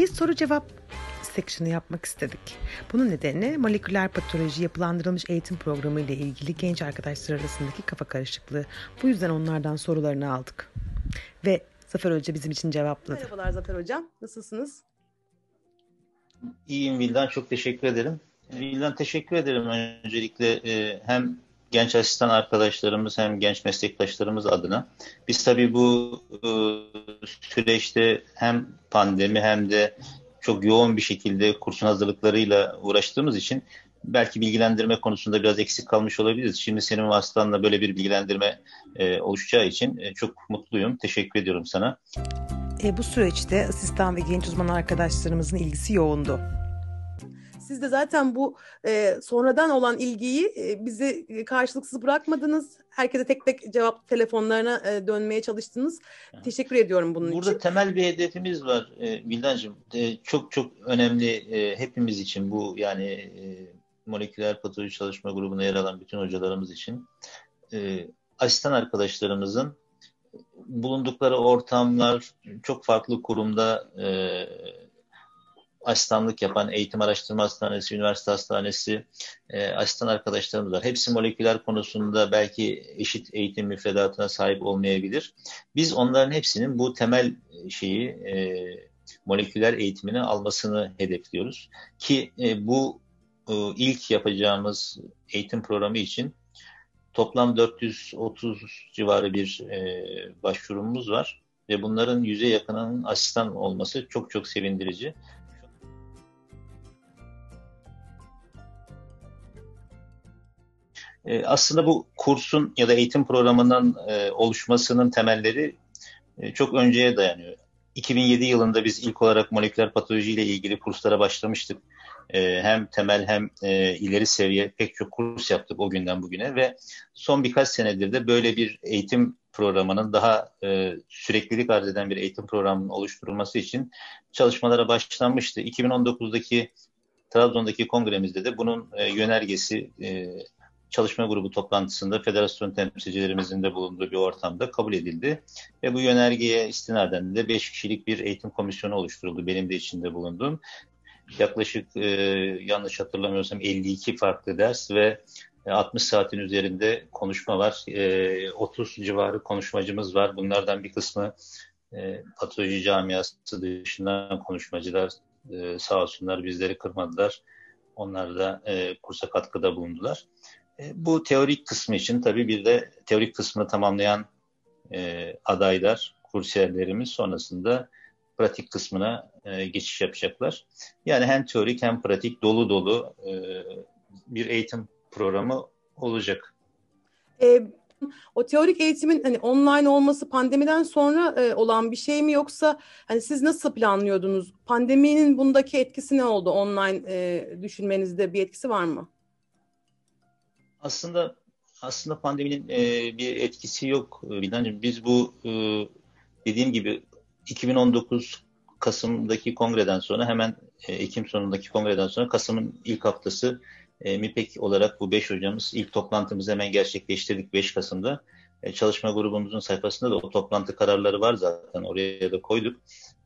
Bir soru cevap section'ı yapmak istedik. Bunun nedeni moleküler patoloji yapılandırılmış eğitim programı ile ilgili genç arkadaşlar arasındaki kafa karışıklığı. Bu yüzden onlardan sorularını aldık. Ve Zafer Hoca bizim için cevapladı. Merhabalar Zafer Hocam. Nasılsınız? İyiyim Vildan. Çok teşekkür ederim. Vildan teşekkür ederim öncelikle e, hem genç asistan arkadaşlarımız hem genç meslektaşlarımız adına. Biz tabii bu e, süreçte hem pandemi hem de çok yoğun bir şekilde kursun hazırlıklarıyla uğraştığımız için belki bilgilendirme konusunda biraz eksik kalmış olabiliriz. Şimdi senin vasıtanla böyle bir bilgilendirme e, oluşacağı için e, çok mutluyum. Teşekkür ediyorum sana. E, bu süreçte asistan ve genç uzman arkadaşlarımızın ilgisi yoğundu. Siz de zaten bu e, sonradan olan ilgiyi e, bizi e, karşılıksız bırakmadınız. Herkese tek tek cevap telefonlarına e, dönmeye çalıştınız. Yani, Teşekkür ediyorum bunun burada için. Burada temel bir hedefimiz var e. E, çok çok önemli e, hepimiz için bu yani e, moleküler patoloji çalışma grubuna yer alan bütün hocalarımız için e, asistan arkadaşlarımızın bulundukları ortamlar çok farklı kurumda e, asistanlık yapan eğitim araştırma hastanesi, üniversite hastanesi e, asistan arkadaşlarımız var. Hepsi moleküler konusunda belki eşit eğitim müfredatına sahip olmayabilir. Biz onların hepsinin bu temel şeyi e, moleküler eğitimini almasını hedefliyoruz. Ki e, bu e, ilk yapacağımız eğitim programı için toplam 430 civarı bir e, başvurumuz var ve bunların yüze yakınının asistan olması çok çok sevindirici. E, aslında bu kursun ya da eğitim programının e, oluşmasının temelleri e, çok önceye dayanıyor. 2007 yılında biz ilk olarak moleküler patoloji ile ilgili kurslara başlamıştık. Hem temel hem ileri seviye pek çok kurs yaptık o günden bugüne ve son birkaç senedir de böyle bir eğitim programının daha süreklilik arz eden bir eğitim programının oluşturulması için çalışmalara başlanmıştı. 2019'daki Trabzon'daki kongremizde de bunun e, yönergesi çalışma grubu toplantısında federasyon temsilcilerimizin de bulunduğu bir ortamda kabul edildi. Ve bu yönergeye istinaden de 5 kişilik bir eğitim komisyonu oluşturuldu. Benim de içinde bulunduğum. Yaklaşık e, yanlış hatırlamıyorsam 52 farklı ders ve 60 saatin üzerinde konuşma var. E, 30 civarı konuşmacımız var. Bunlardan bir kısmı e, patoloji camiası dışından konuşmacılar e, sağ olsunlar bizleri kırmadılar. Onlar da e, kursa katkıda bulundular. E, bu teorik kısmı için tabii bir de teorik kısmını tamamlayan e, adaylar, kursiyerlerimiz sonrasında pratik kısmına e, geçiş yapacaklar. Yani hem teorik hem pratik dolu dolu e, bir eğitim programı olacak. E, o teorik eğitimin hani online olması pandemiden sonra e, olan bir şey mi yoksa hani siz nasıl planlıyordunuz? Pandeminin bundaki etkisi ne oldu online e, düşünmenizde bir etkisi var mı? Aslında aslında pandeminin e, bir etkisi yok Bildancığım. Biz bu e, dediğim gibi 2019 Kasım'daki kongreden sonra hemen e, Ekim sonundaki kongreden sonra Kasım'ın ilk haftası e, MİPEK olarak bu 5 hocamız ilk toplantımızı hemen gerçekleştirdik 5 Kasım'da. E, çalışma grubumuzun sayfasında da o toplantı kararları var zaten oraya da koyduk.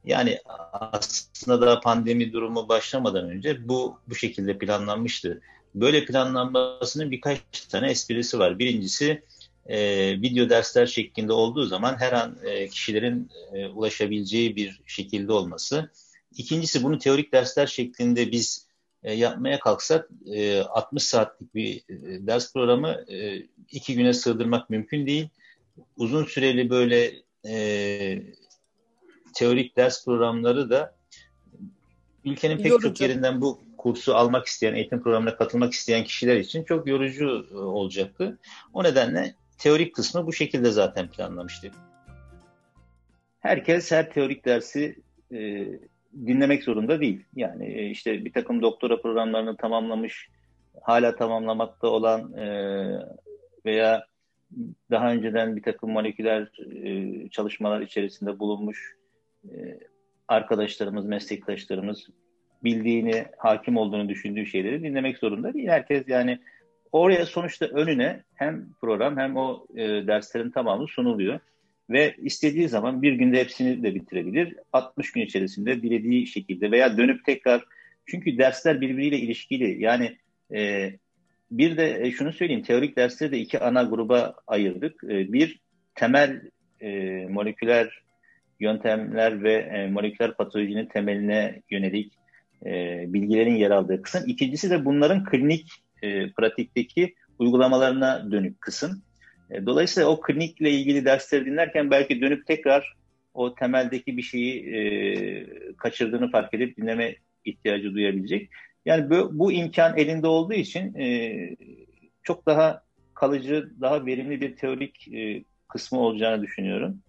Yani aslında daha pandemi durumu başlamadan önce bu bu şekilde planlanmıştı. Böyle planlanmasının birkaç tane esprisi var. Birincisi e, video dersler şeklinde olduğu zaman her an e, kişilerin e, ulaşabileceği bir şekilde olması. İkincisi bunu teorik dersler şeklinde biz e, yapmaya kalksak e, 60 saatlik bir e, ders programı e, iki güne sığdırmak mümkün değil. Uzun süreli böyle e, teorik ders programları da ülkenin pek Yorucu. çok yerinden bu kursu almak isteyen, eğitim programına katılmak isteyen kişiler için çok yorucu e, olacaktı. O nedenle teorik kısmı bu şekilde zaten planlamıştık. Herkes her teorik dersi e, dinlemek zorunda değil. Yani e, işte bir takım doktora programlarını tamamlamış, hala tamamlamakta olan e, veya daha önceden bir takım moleküler e, çalışmalar içerisinde bulunmuş e, arkadaşlarımız, meslektaşlarımız bildiğini, hakim olduğunu düşündüğü şeyleri dinlemek zorunda değil. Herkes yani oraya sonuçta önüne hem program hem o e, derslerin tamamı sunuluyor. ve istediği zaman bir günde hepsini de bitirebilir. 60 gün içerisinde dilediği şekilde veya dönüp tekrar çünkü dersler birbiriyle ilişkili. Yani e, bir de e, şunu söyleyeyim teorik dersleri de iki ana gruba ayırdık. E, bir temel e, moleküler yöntemler ve e, moleküler patolojinin temeline yönelik e, bilgilerin yer aldığı kısım. İkincisi de bunların klinik e, pratikteki uygulamalarına dönük kısım. E, dolayısıyla o klinikle ilgili dersleri dinlerken belki dönüp tekrar o temeldeki bir şeyi e, kaçırdığını fark edip dinleme ihtiyacı duyabilecek. Yani bu, bu imkan elinde olduğu için e, çok daha kalıcı, daha verimli bir teorik e, kısmı olacağını düşünüyorum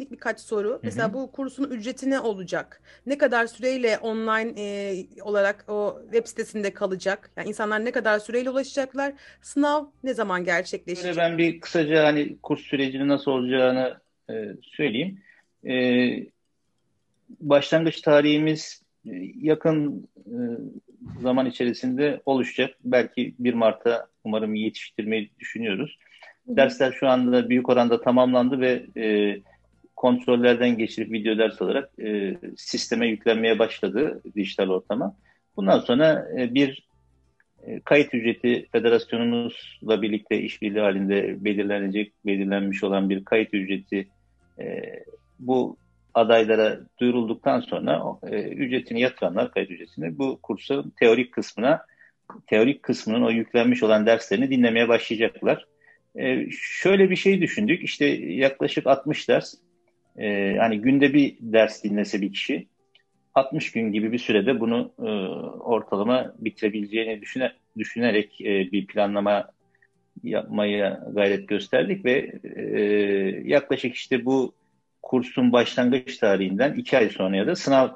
birkaç soru. Hı-hı. Mesela bu kursun ücreti ne olacak? Ne kadar süreyle online e, olarak o web sitesinde kalacak? Yani insanlar ne kadar süreyle ulaşacaklar? Sınav ne zaman gerçekleşecek? Böyle ben bir kısaca hani kurs sürecinin nasıl olacağını e, söyleyeyim. E, başlangıç tarihimiz e, yakın e, zaman içerisinde oluşacak. Belki 1 Mart'a umarım yetiştirmeyi düşünüyoruz. Dersler şu anda büyük oranda tamamlandı ve e, kontrollerden geçirip video ders olarak e, sisteme yüklenmeye başladı dijital ortama. Bundan sonra e, bir e, kayıt ücreti federasyonumuzla birlikte işbirliği halinde belirlenecek, belirlenmiş olan bir kayıt ücreti e, bu adaylara duyurulduktan sonra e, ücretini yatıranlar kayıt ücretini bu kursun teorik kısmına teorik kısmının o yüklenmiş olan derslerini dinlemeye başlayacaklar. E, şöyle bir şey düşündük. İşte yaklaşık 60 ders e, hani günde bir ders dinlese bir kişi 60 gün gibi bir sürede bunu e, ortalama bitirebileceğini düşüne, düşünerek e, bir planlama yapmaya gayret gösterdik ve e, yaklaşık işte bu kursun başlangıç tarihinden iki ay sonra ya da sınav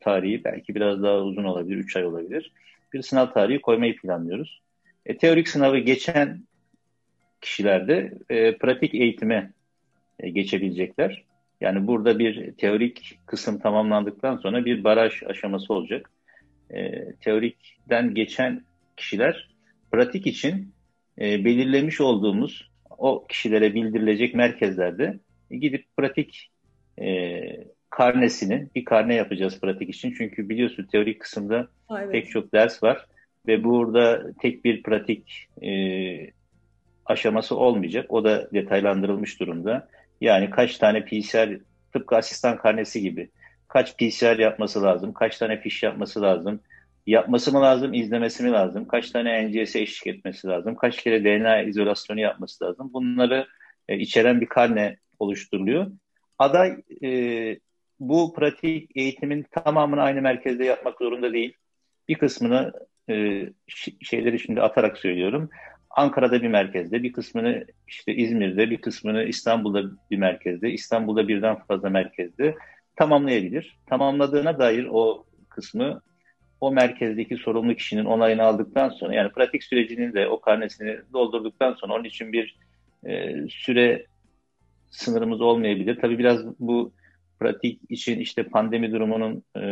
tarihi belki biraz daha uzun olabilir, üç ay olabilir. Bir sınav tarihi koymayı planlıyoruz. E, teorik sınavı geçen kişilerde e, pratik eğitime e, geçebilecekler. Yani burada bir teorik kısım tamamlandıktan sonra bir baraj aşaması olacak. E, teorikten geçen kişiler pratik için e, belirlemiş olduğumuz o kişilere bildirilecek merkezlerde gidip pratik e, karnesini, bir karne yapacağız pratik için. Çünkü biliyorsun teorik kısımda evet. pek çok ders var ve burada tek bir pratik e, aşaması olmayacak. O da detaylandırılmış durumda. Yani kaç tane PCR tıpkı asistan karnesi gibi kaç PCR yapması lazım, kaç tane fiş yapması lazım, yapması mı lazım, izlemesi mi lazım, kaç tane NGS'e eşlik etmesi lazım, kaç kere DNA izolasyonu yapması lazım. Bunları e, içeren bir karne oluşturuluyor. Aday e, bu pratik eğitimin tamamını aynı merkezde yapmak zorunda değil. Bir kısmını e, şeyleri şimdi atarak söylüyorum. Ankara'da bir merkezde, bir kısmını işte İzmir'de, bir kısmını İstanbul'da bir merkezde, İstanbul'da birden fazla merkezde tamamlayabilir. Tamamladığına dair o kısmı o merkezdeki sorumlu kişinin onayını aldıktan sonra yani pratik sürecinin de o karnesini doldurduktan sonra onun için bir e, süre sınırımız olmayabilir. Tabii biraz bu pratik için işte pandemi durumunun e,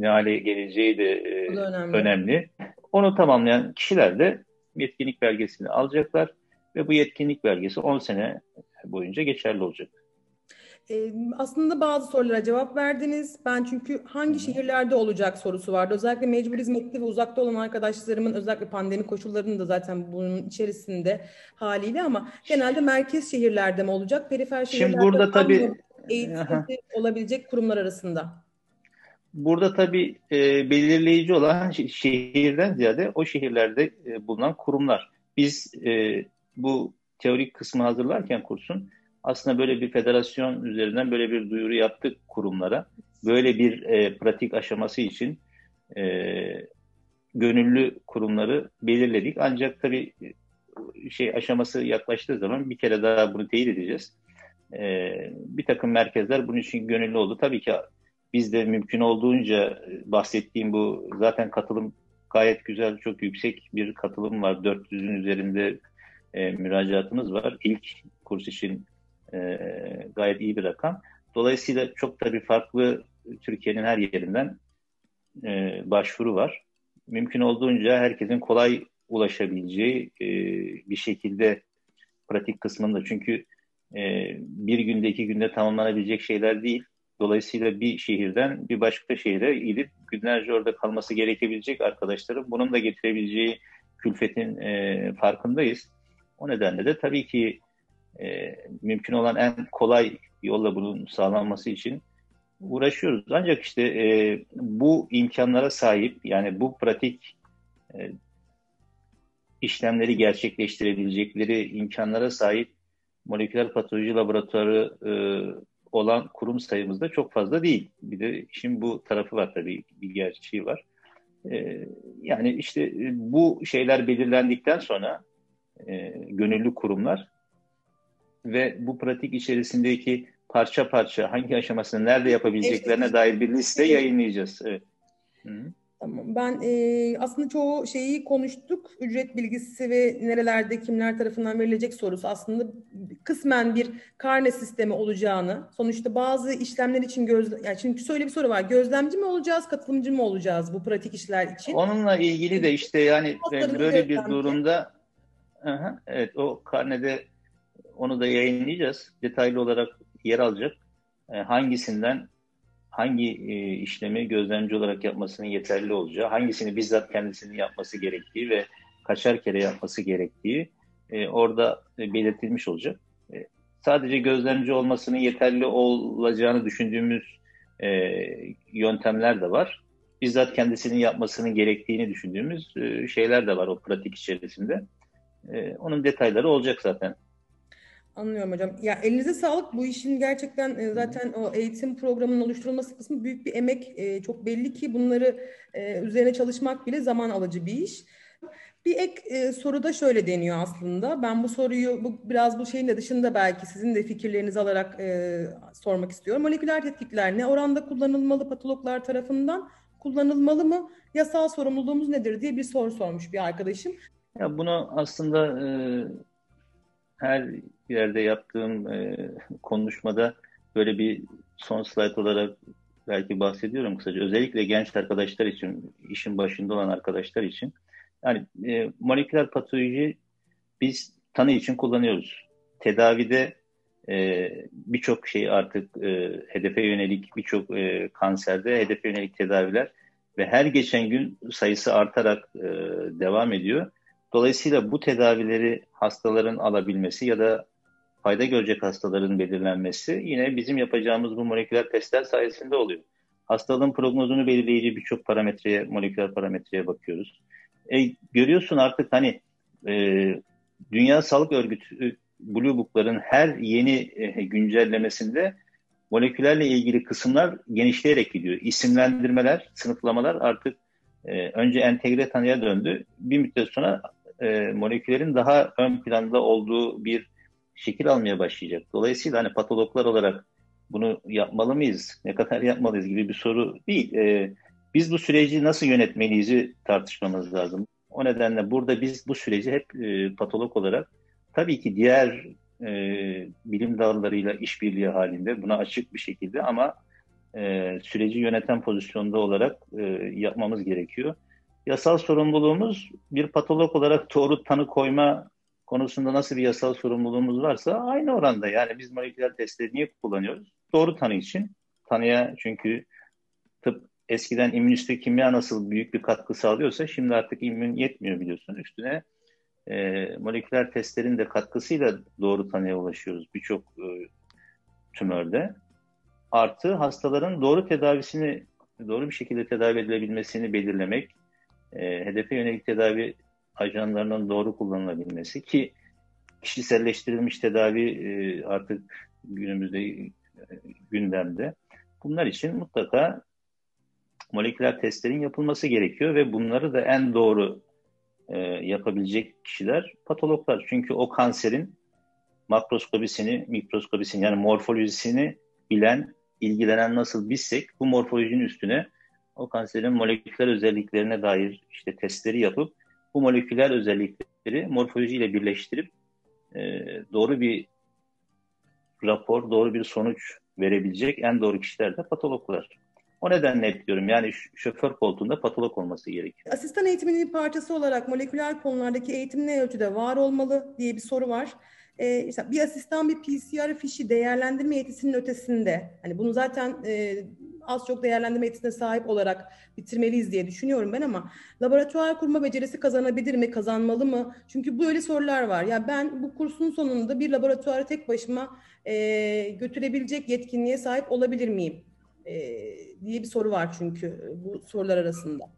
ne hale geleceği de e, önemli. önemli. Onu tamamlayan kişiler de yetkinlik belgesini alacaklar ve bu yetkinlik belgesi 10 sene boyunca geçerli olacak. Ee, aslında bazı sorulara cevap verdiniz. Ben çünkü hangi şehirlerde olacak sorusu vardı. Özellikle mecbur hizmetli ve uzakta olan arkadaşlarımın özellikle pandemi koşullarının da zaten bunun içerisinde haliyle ama genelde merkez şehirlerde mi olacak? Perifer şehirlerde Şimdi burada tabii eğitimci olabilecek kurumlar arasında. Burada tabii e, belirleyici olan şehirden ziyade o şehirlerde e, bulunan kurumlar. Biz e, bu teorik kısmı hazırlarken kursun aslında böyle bir federasyon üzerinden böyle bir duyuru yaptık kurumlara. Böyle bir e, pratik aşaması için e, gönüllü kurumları belirledik. Ancak tabii e, şey aşaması yaklaştığı zaman bir kere daha bunu teyit edeceğiz. E, bir takım merkezler bunun için gönüllü oldu. Tabii ki biz de mümkün olduğunca bahsettiğim bu zaten katılım gayet güzel, çok yüksek bir katılım var. 400'ün üzerinde e, müracaatımız var. İlk kurs için e, gayet iyi bir rakam. Dolayısıyla çok tabii farklı Türkiye'nin her yerinden e, başvuru var. Mümkün olduğunca herkesin kolay ulaşabileceği e, bir şekilde pratik kısmında çünkü e, bir günde iki günde tamamlanabilecek şeyler değil. Dolayısıyla bir şehirden bir başka şehre gidip günlerce orada kalması gerekebilecek arkadaşlarım bunun da getirebileceği külfetin e, farkındayız. O nedenle de tabii ki e, mümkün olan en kolay yolla bunun sağlanması için uğraşıyoruz. Ancak işte e, bu imkanlara sahip yani bu pratik e, işlemleri gerçekleştirebilecekleri imkanlara sahip moleküler patoloji laboratuvarı e, olan kurum sayımız da çok fazla değil. Bir de şimdi bu tarafı var tabii bir gerçeği var. E, yani işte e, bu şeyler belirlendikten sonra e, gönüllü kurumlar ve bu pratik içerisindeki parça parça hangi aşamasını nerede yapabileceklerine dair bir liste yayınlayacağız. Evet. Hı -hı. Tamam. Ben e, aslında çoğu şeyi konuştuk. Ücret bilgisi ve nerelerde kimler tarafından verilecek sorusu aslında kısmen bir karne sistemi olacağını. Sonuçta bazı işlemler için göz yani çünkü şöyle bir soru var. Gözlemci mi olacağız, katılımcı mı olacağız bu pratik işler için? Onunla ilgili de işte yani böyle bir durumda aha, evet o karnede onu da yayınlayacağız. Detaylı olarak yer alacak. E, hangisinden hangi e, işlemi gözlemci olarak yapmasının yeterli olacağı, hangisini bizzat kendisinin yapması gerektiği ve kaçar kere yapması gerektiği e, orada e, belirtilmiş olacak. E, sadece gözlemci olmasının yeterli olacağını düşündüğümüz e, yöntemler de var. Bizzat kendisinin yapmasının gerektiğini düşündüğümüz e, şeyler de var o pratik içerisinde. E, onun detayları olacak zaten. Anlıyorum hocam. Ya elinize sağlık. Bu işin gerçekten e, zaten o eğitim programının oluşturulması kısmı büyük bir emek. E, çok belli ki bunları e, üzerine çalışmak bile zaman alıcı bir iş. Bir ek e, soruda şöyle deniyor aslında. Ben bu soruyu bu biraz bu şeyin de dışında belki sizin de fikirlerinizi alarak e, sormak istiyorum. Moleküler tetkikler ne oranda kullanılmalı patologlar tarafından? Kullanılmalı mı? Yasal sorumluluğumuz nedir diye bir soru sormuş bir arkadaşım. Ya bunu aslında e, her yerde yaptığım e, konuşmada böyle bir son slide olarak belki bahsediyorum kısaca. Özellikle genç arkadaşlar için, işin başında olan arkadaşlar için. Yani e, moleküler patoloji biz tanı için kullanıyoruz. Tedavide e, birçok şey artık e, hedefe yönelik birçok e, kanserde hedefe yönelik tedaviler ve her geçen gün sayısı artarak e, devam ediyor. Dolayısıyla bu tedavileri hastaların alabilmesi ya da fayda görecek hastaların belirlenmesi yine bizim yapacağımız bu moleküler testler sayesinde oluyor. Hastalığın prognozunu belirleyici birçok parametreye, moleküler parametreye bakıyoruz. E, görüyorsun artık hani e, Dünya Sağlık Örgütü Blue Book'ların her yeni e, güncellemesinde molekülerle ilgili kısımlar genişleyerek gidiyor. İsimlendirmeler, sınıflamalar artık e, önce entegre tanıya döndü. Bir müddet sonra e, moleküllerin daha ön planda olduğu bir şekil almaya başlayacak. Dolayısıyla hani patologlar olarak bunu yapmalı mıyız, ne kadar yapmalıyız gibi bir soru değil. E, biz bu süreci nasıl yönetmeliyizi tartışmamız lazım. O nedenle burada biz bu süreci hep e, patolog olarak tabii ki diğer e, bilim dallarıyla işbirliği halinde buna açık bir şekilde ama e, süreci yöneten pozisyonda olarak e, yapmamız gerekiyor. Yasal sorumluluğumuz bir patolog olarak doğru tanı koyma konusunda nasıl bir yasal sorumluluğumuz varsa aynı oranda. Yani biz moleküler testleri niye kullanıyoruz? Doğru tanı için. Tanıya çünkü tıp eskiden immünüstü kimya nasıl büyük bir katkı sağlıyorsa şimdi artık immün yetmiyor biliyorsun. Üstüne e, moleküler testlerin de katkısıyla doğru tanıya ulaşıyoruz birçok e, tümörde. Artı hastaların doğru tedavisini, doğru bir şekilde tedavi edilebilmesini belirlemek, e, hedefe yönelik tedavi ajanlarının doğru kullanılabilmesi ki kişiselleştirilmiş tedavi e, artık günümüzde e, gündemde. Bunlar için mutlaka moleküler testlerin yapılması gerekiyor ve bunları da en doğru e, yapabilecek kişiler patologlar. Çünkü o kanserin makroskobisini, mikroskobisini yani morfolojisini bilen, ilgilenen nasıl bizsek bu morfolojinin üstüne o kanserin moleküler özelliklerine dair işte testleri yapıp bu moleküler özellikleri morfolojiyle birleştirip e, doğru bir rapor, doğru bir sonuç verebilecek en doğru kişiler de patologlar. O nedenle hep diyorum yani şoför koltuğunda patolog olması gerekiyor. Asistan eğitiminin bir parçası olarak moleküler konulardaki eğitim ne ölçüde var olmalı diye bir soru var. e, işte bir asistan bir PCR fişi değerlendirme yetisinin ötesinde hani bunu zaten e, az çok değerlendirme yetisine sahip olarak bitirmeliyiz diye düşünüyorum ben ama laboratuvar kurma becerisi kazanabilir mi, kazanmalı mı? Çünkü böyle sorular var. Ya ben bu kursun sonunda bir laboratuvarı tek başıma e, götürebilecek yetkinliğe sahip olabilir miyim? E, diye bir soru var çünkü bu sorular arasında.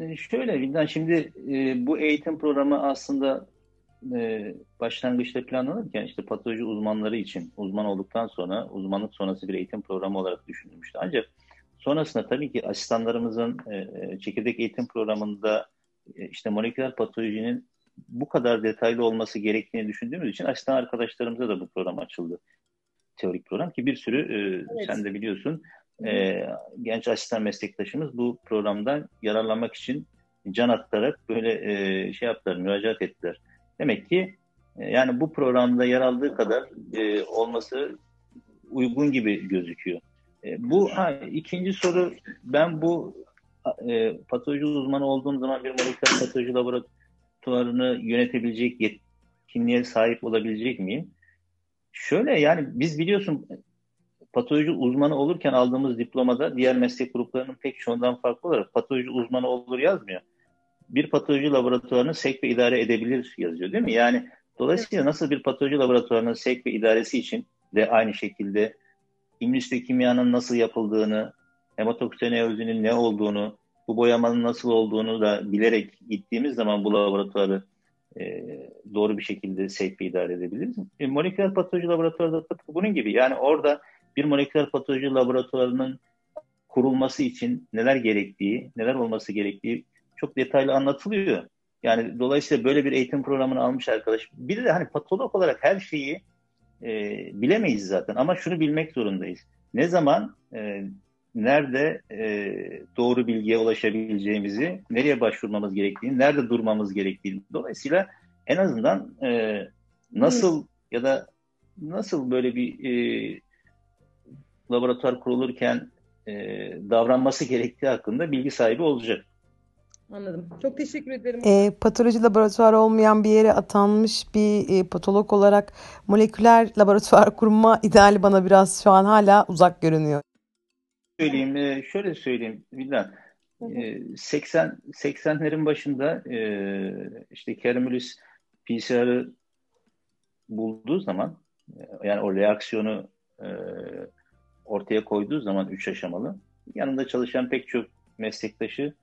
E, şöyle Vildan şimdi e, bu eğitim programı aslında e, başlangıçta planlanırken işte patoloji uzmanları için uzman olduktan sonra uzmanlık sonrası bir eğitim programı olarak düşünülmüştü. Ancak sonrasında tabii ki asistanlarımızın e, e, çekirdek eğitim programında e, işte moleküler patolojinin bu kadar detaylı olması gerektiğini düşündüğümüz için asistan arkadaşlarımıza da bu program açıldı. Teorik program ki bir sürü e, evet. sen de biliyorsun e, genç asistan meslektaşımız bu programdan yararlanmak için can atarak böyle e, şey yaptılar, müracaat ettiler. Demek ki e, yani bu programda yer aldığı kadar e, olması uygun gibi gözüküyor. E, bu ha, ikinci soru ben bu e, patoloji uzmanı olduğum zaman bir moleküler patoloji laboratuvarını yönetebilecek yetkinliğe sahip olabilecek miyim? Şöyle yani biz biliyorsun patoloji uzmanı olurken aldığımız diplomada diğer meslek gruplarının pek çoğundan farklı olarak patoloji uzmanı olur yazmıyor bir patoloji laboratuvarını sevk ve idare edebilir yazıyor değil mi? Yani dolayısıyla nasıl bir patoloji laboratuvarının sevk ve idaresi için de aynı şekilde kimyanın nasıl yapıldığını, hematoksineozinin ne olduğunu, bu boyamanın nasıl olduğunu da bilerek gittiğimiz zaman bu laboratuvarı e, doğru bir şekilde sevk ve idare edebiliriz. E, moleküler patoloji laboratuvarı da bunun gibi. Yani orada bir moleküler patoloji laboratuvarının kurulması için neler gerektiği, neler olması gerektiği çok detaylı anlatılıyor. Yani dolayısıyla böyle bir eğitim programını almış arkadaş. Bir de hani patolog olarak her şeyi e, bilemeyiz zaten ama şunu bilmek zorundayız. Ne zaman e, nerede e, doğru bilgiye ulaşabileceğimizi, nereye başvurmamız gerektiğini, nerede durmamız gerektiğini. Dolayısıyla en azından e, nasıl hmm. ya da nasıl böyle bir e, laboratuvar kurulurken e, davranması gerektiği hakkında bilgi sahibi olacak. Anladım. Çok teşekkür ederim. E, patoloji laboratuvarı olmayan bir yere atanmış bir e, patolog olarak moleküler laboratuvar kurma ideali bana biraz şu an hala uzak görünüyor. Söyleyeyim, e, şöyle söyleyeyim Vildan. 80 80'lerin başında e, işte Kerimülis PCR'ı bulduğu zaman e, yani o reaksiyonu e, ortaya koyduğu zaman üç aşamalı yanında çalışan pek çok meslektaşı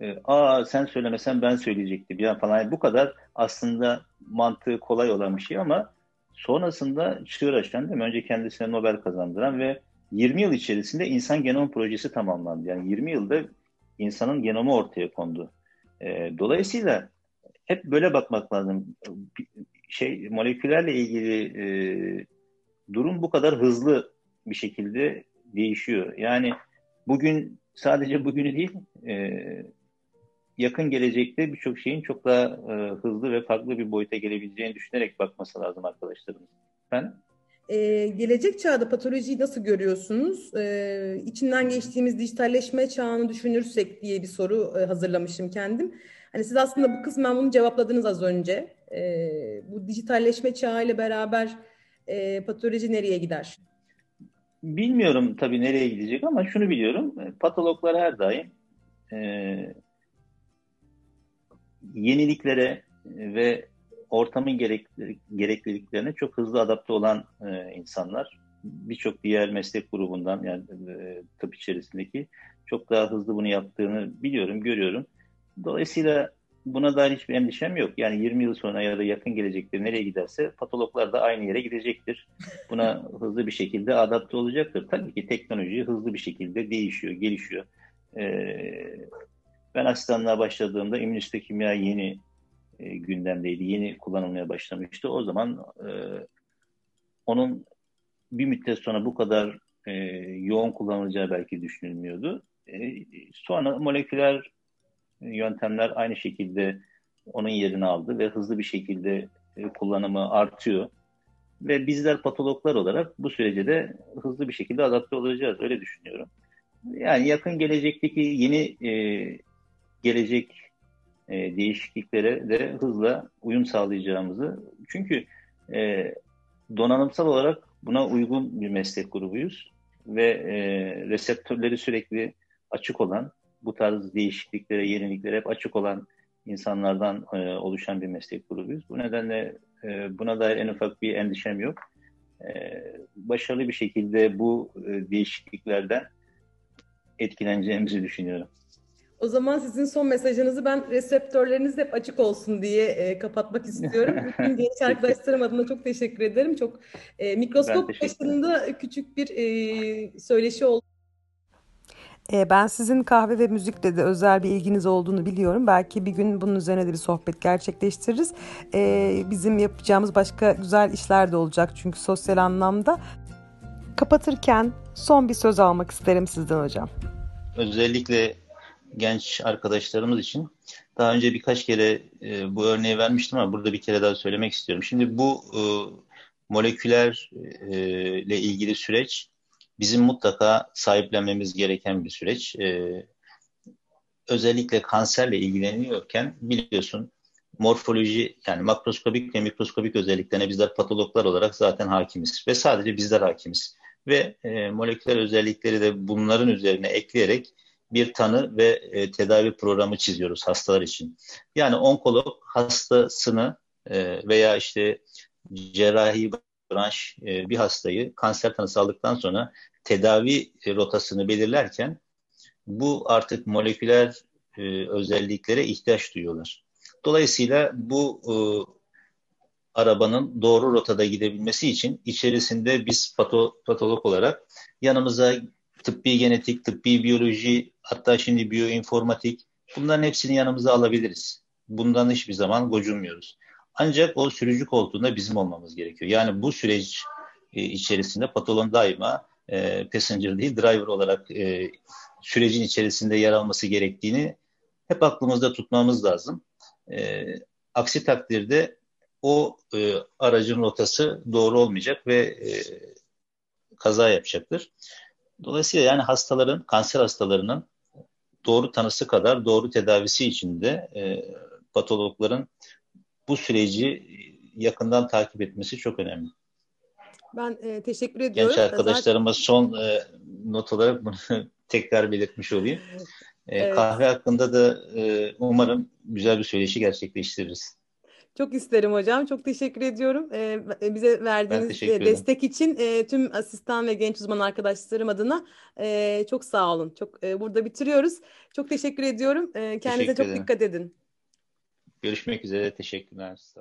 e, aa sen söylemesen ben söyleyecektim ya falan. Yani bu kadar aslında mantığı kolay olan bir şey ama sonrasında çığır açan değil mi? Önce kendisine Nobel kazandıran ve 20 yıl içerisinde insan genom projesi tamamlandı. Yani 20 yılda insanın genomu ortaya kondu. E, dolayısıyla hep böyle bakmak lazım. Şey moleküllerle ilgili e, durum bu kadar hızlı bir şekilde değişiyor. Yani bugün sadece bugünü değil e, yakın gelecekte birçok şeyin çok daha e, hızlı ve farklı bir boyuta gelebileceğini düşünerek bakması lazım arkadaşlarımız. Ben ee, gelecek çağda patolojiyi nasıl görüyorsunuz? Ee, içinden geçtiğimiz dijitalleşme çağını düşünürsek diye bir soru e, hazırlamışım kendim. Hani siz aslında bu kısmen bunu cevapladınız az önce. Ee, bu dijitalleşme çağı ile beraber e, patoloji nereye gider? Bilmiyorum tabii nereye gidecek ama şunu biliyorum. Patologlar her daim e, yeniliklere ve ortamın gerekliliklerine çok hızlı adapte olan e, insanlar. Birçok diğer meslek grubundan yani e, tıp içerisindeki çok daha hızlı bunu yaptığını biliyorum, görüyorum. Dolayısıyla buna dair hiçbir endişem yok. Yani 20 yıl sonra ya da yakın gelecekte nereye giderse patologlar da aynı yere gidecektir. Buna hızlı bir şekilde adapte olacaktır. Tabii ki teknoloji hızlı bir şekilde değişiyor, gelişiyor. Ee, ben asistanlığa başladığımda kimya yeni e, gündemdeydi. Yeni kullanılmaya başlamıştı. O zaman e, onun bir müddet sonra bu kadar e, yoğun kullanılacağı belki düşünülmüyordu. E, sonra moleküler yöntemler aynı şekilde onun yerini aldı ve hızlı bir şekilde e, kullanımı artıyor. Ve bizler patologlar olarak bu sürece de hızlı bir şekilde adapte olacağız. Öyle düşünüyorum. Yani yakın gelecekteki yeni e, gelecek e, değişikliklere de hızla uyum sağlayacağımızı. Çünkü E, donanımsal olarak buna uygun bir meslek grubuyuz ve e, reseptörleri sürekli açık olan, bu tarz değişikliklere, yeniliklere hep açık olan insanlardan e, oluşan bir meslek grubuyuz. Bu nedenle e, buna dair en ufak bir endişem yok. E, başarılı bir şekilde bu e, değişikliklerden etkileneceğimizi düşünüyorum. O zaman sizin son mesajınızı ben reseptörleriniz hep açık olsun diye e, kapatmak istiyorum. Bütün genç arkadaşlarım adına çok teşekkür ederim. Çok e, mikroskop başında küçük bir e, söyleşi oldu. E, ben sizin kahve ve müzikle de özel bir ilginiz olduğunu biliyorum. Belki bir gün bunun üzerine de bir sohbet gerçekleştiririz. E, bizim yapacağımız başka güzel işler de olacak çünkü sosyal anlamda. Kapatırken son bir söz almak isterim sizden hocam. Özellikle genç arkadaşlarımız için daha önce birkaç kere e, bu örneği vermiştim ama burada bir kere daha söylemek istiyorum. Şimdi bu e, moleküler e, ilgili süreç bizim mutlaka sahiplenmemiz gereken bir süreç. E, özellikle kanserle ilgileniyorken biliyorsun morfoloji yani makroskobik ve mikroskobik özelliklerine bizler patologlar olarak zaten hakimiz ve sadece bizler hakimiz. Ve e, moleküler özellikleri de bunların üzerine ekleyerek bir tanı ve e, tedavi programı çiziyoruz hastalar için. Yani onkolog hastasını e, veya işte cerrahi branş e, bir hastayı kanser tanısı aldıktan sonra tedavi rotasını belirlerken bu artık moleküler e, özelliklere ihtiyaç duyuyorlar. Dolayısıyla bu e, arabanın doğru rotada gidebilmesi için içerisinde biz pato, patolog olarak yanımıza tıbbi genetik, tıbbi biyoloji, hatta şimdi biyoinformatik bunların hepsini yanımıza alabiliriz. Bundan hiçbir zaman gocunmuyoruz. Ancak o sürücü koltuğunda bizim olmamız gerekiyor. Yani bu süreç e, içerisinde patolog daima e, passenger değil driver olarak e, sürecin içerisinde yer alması gerektiğini hep aklımızda tutmamız lazım. E, aksi takdirde o e, aracın rotası doğru olmayacak ve e, kaza yapacaktır. Dolayısıyla yani hastaların, kanser hastalarının doğru tanısı kadar doğru tedavisi için de e, patologların bu süreci yakından takip etmesi çok önemli. Ben e, teşekkür ediyorum. Genç arkadaşlarıma Zaten... son e, not olarak bunu tekrar belirtmiş olayım. E, evet. Kahve hakkında da e, umarım güzel bir söyleşi gerçekleştiririz. Çok isterim hocam. Çok teşekkür ediyorum. Ee, bize verdiğiniz destek için e, tüm asistan ve genç uzman arkadaşlarım adına e, çok sağ olun. Çok e, burada bitiriyoruz. Çok teşekkür ediyorum. E, kendinize teşekkür çok ederim. dikkat edin. Görüşmek üzere. Teşekkürler. Sağ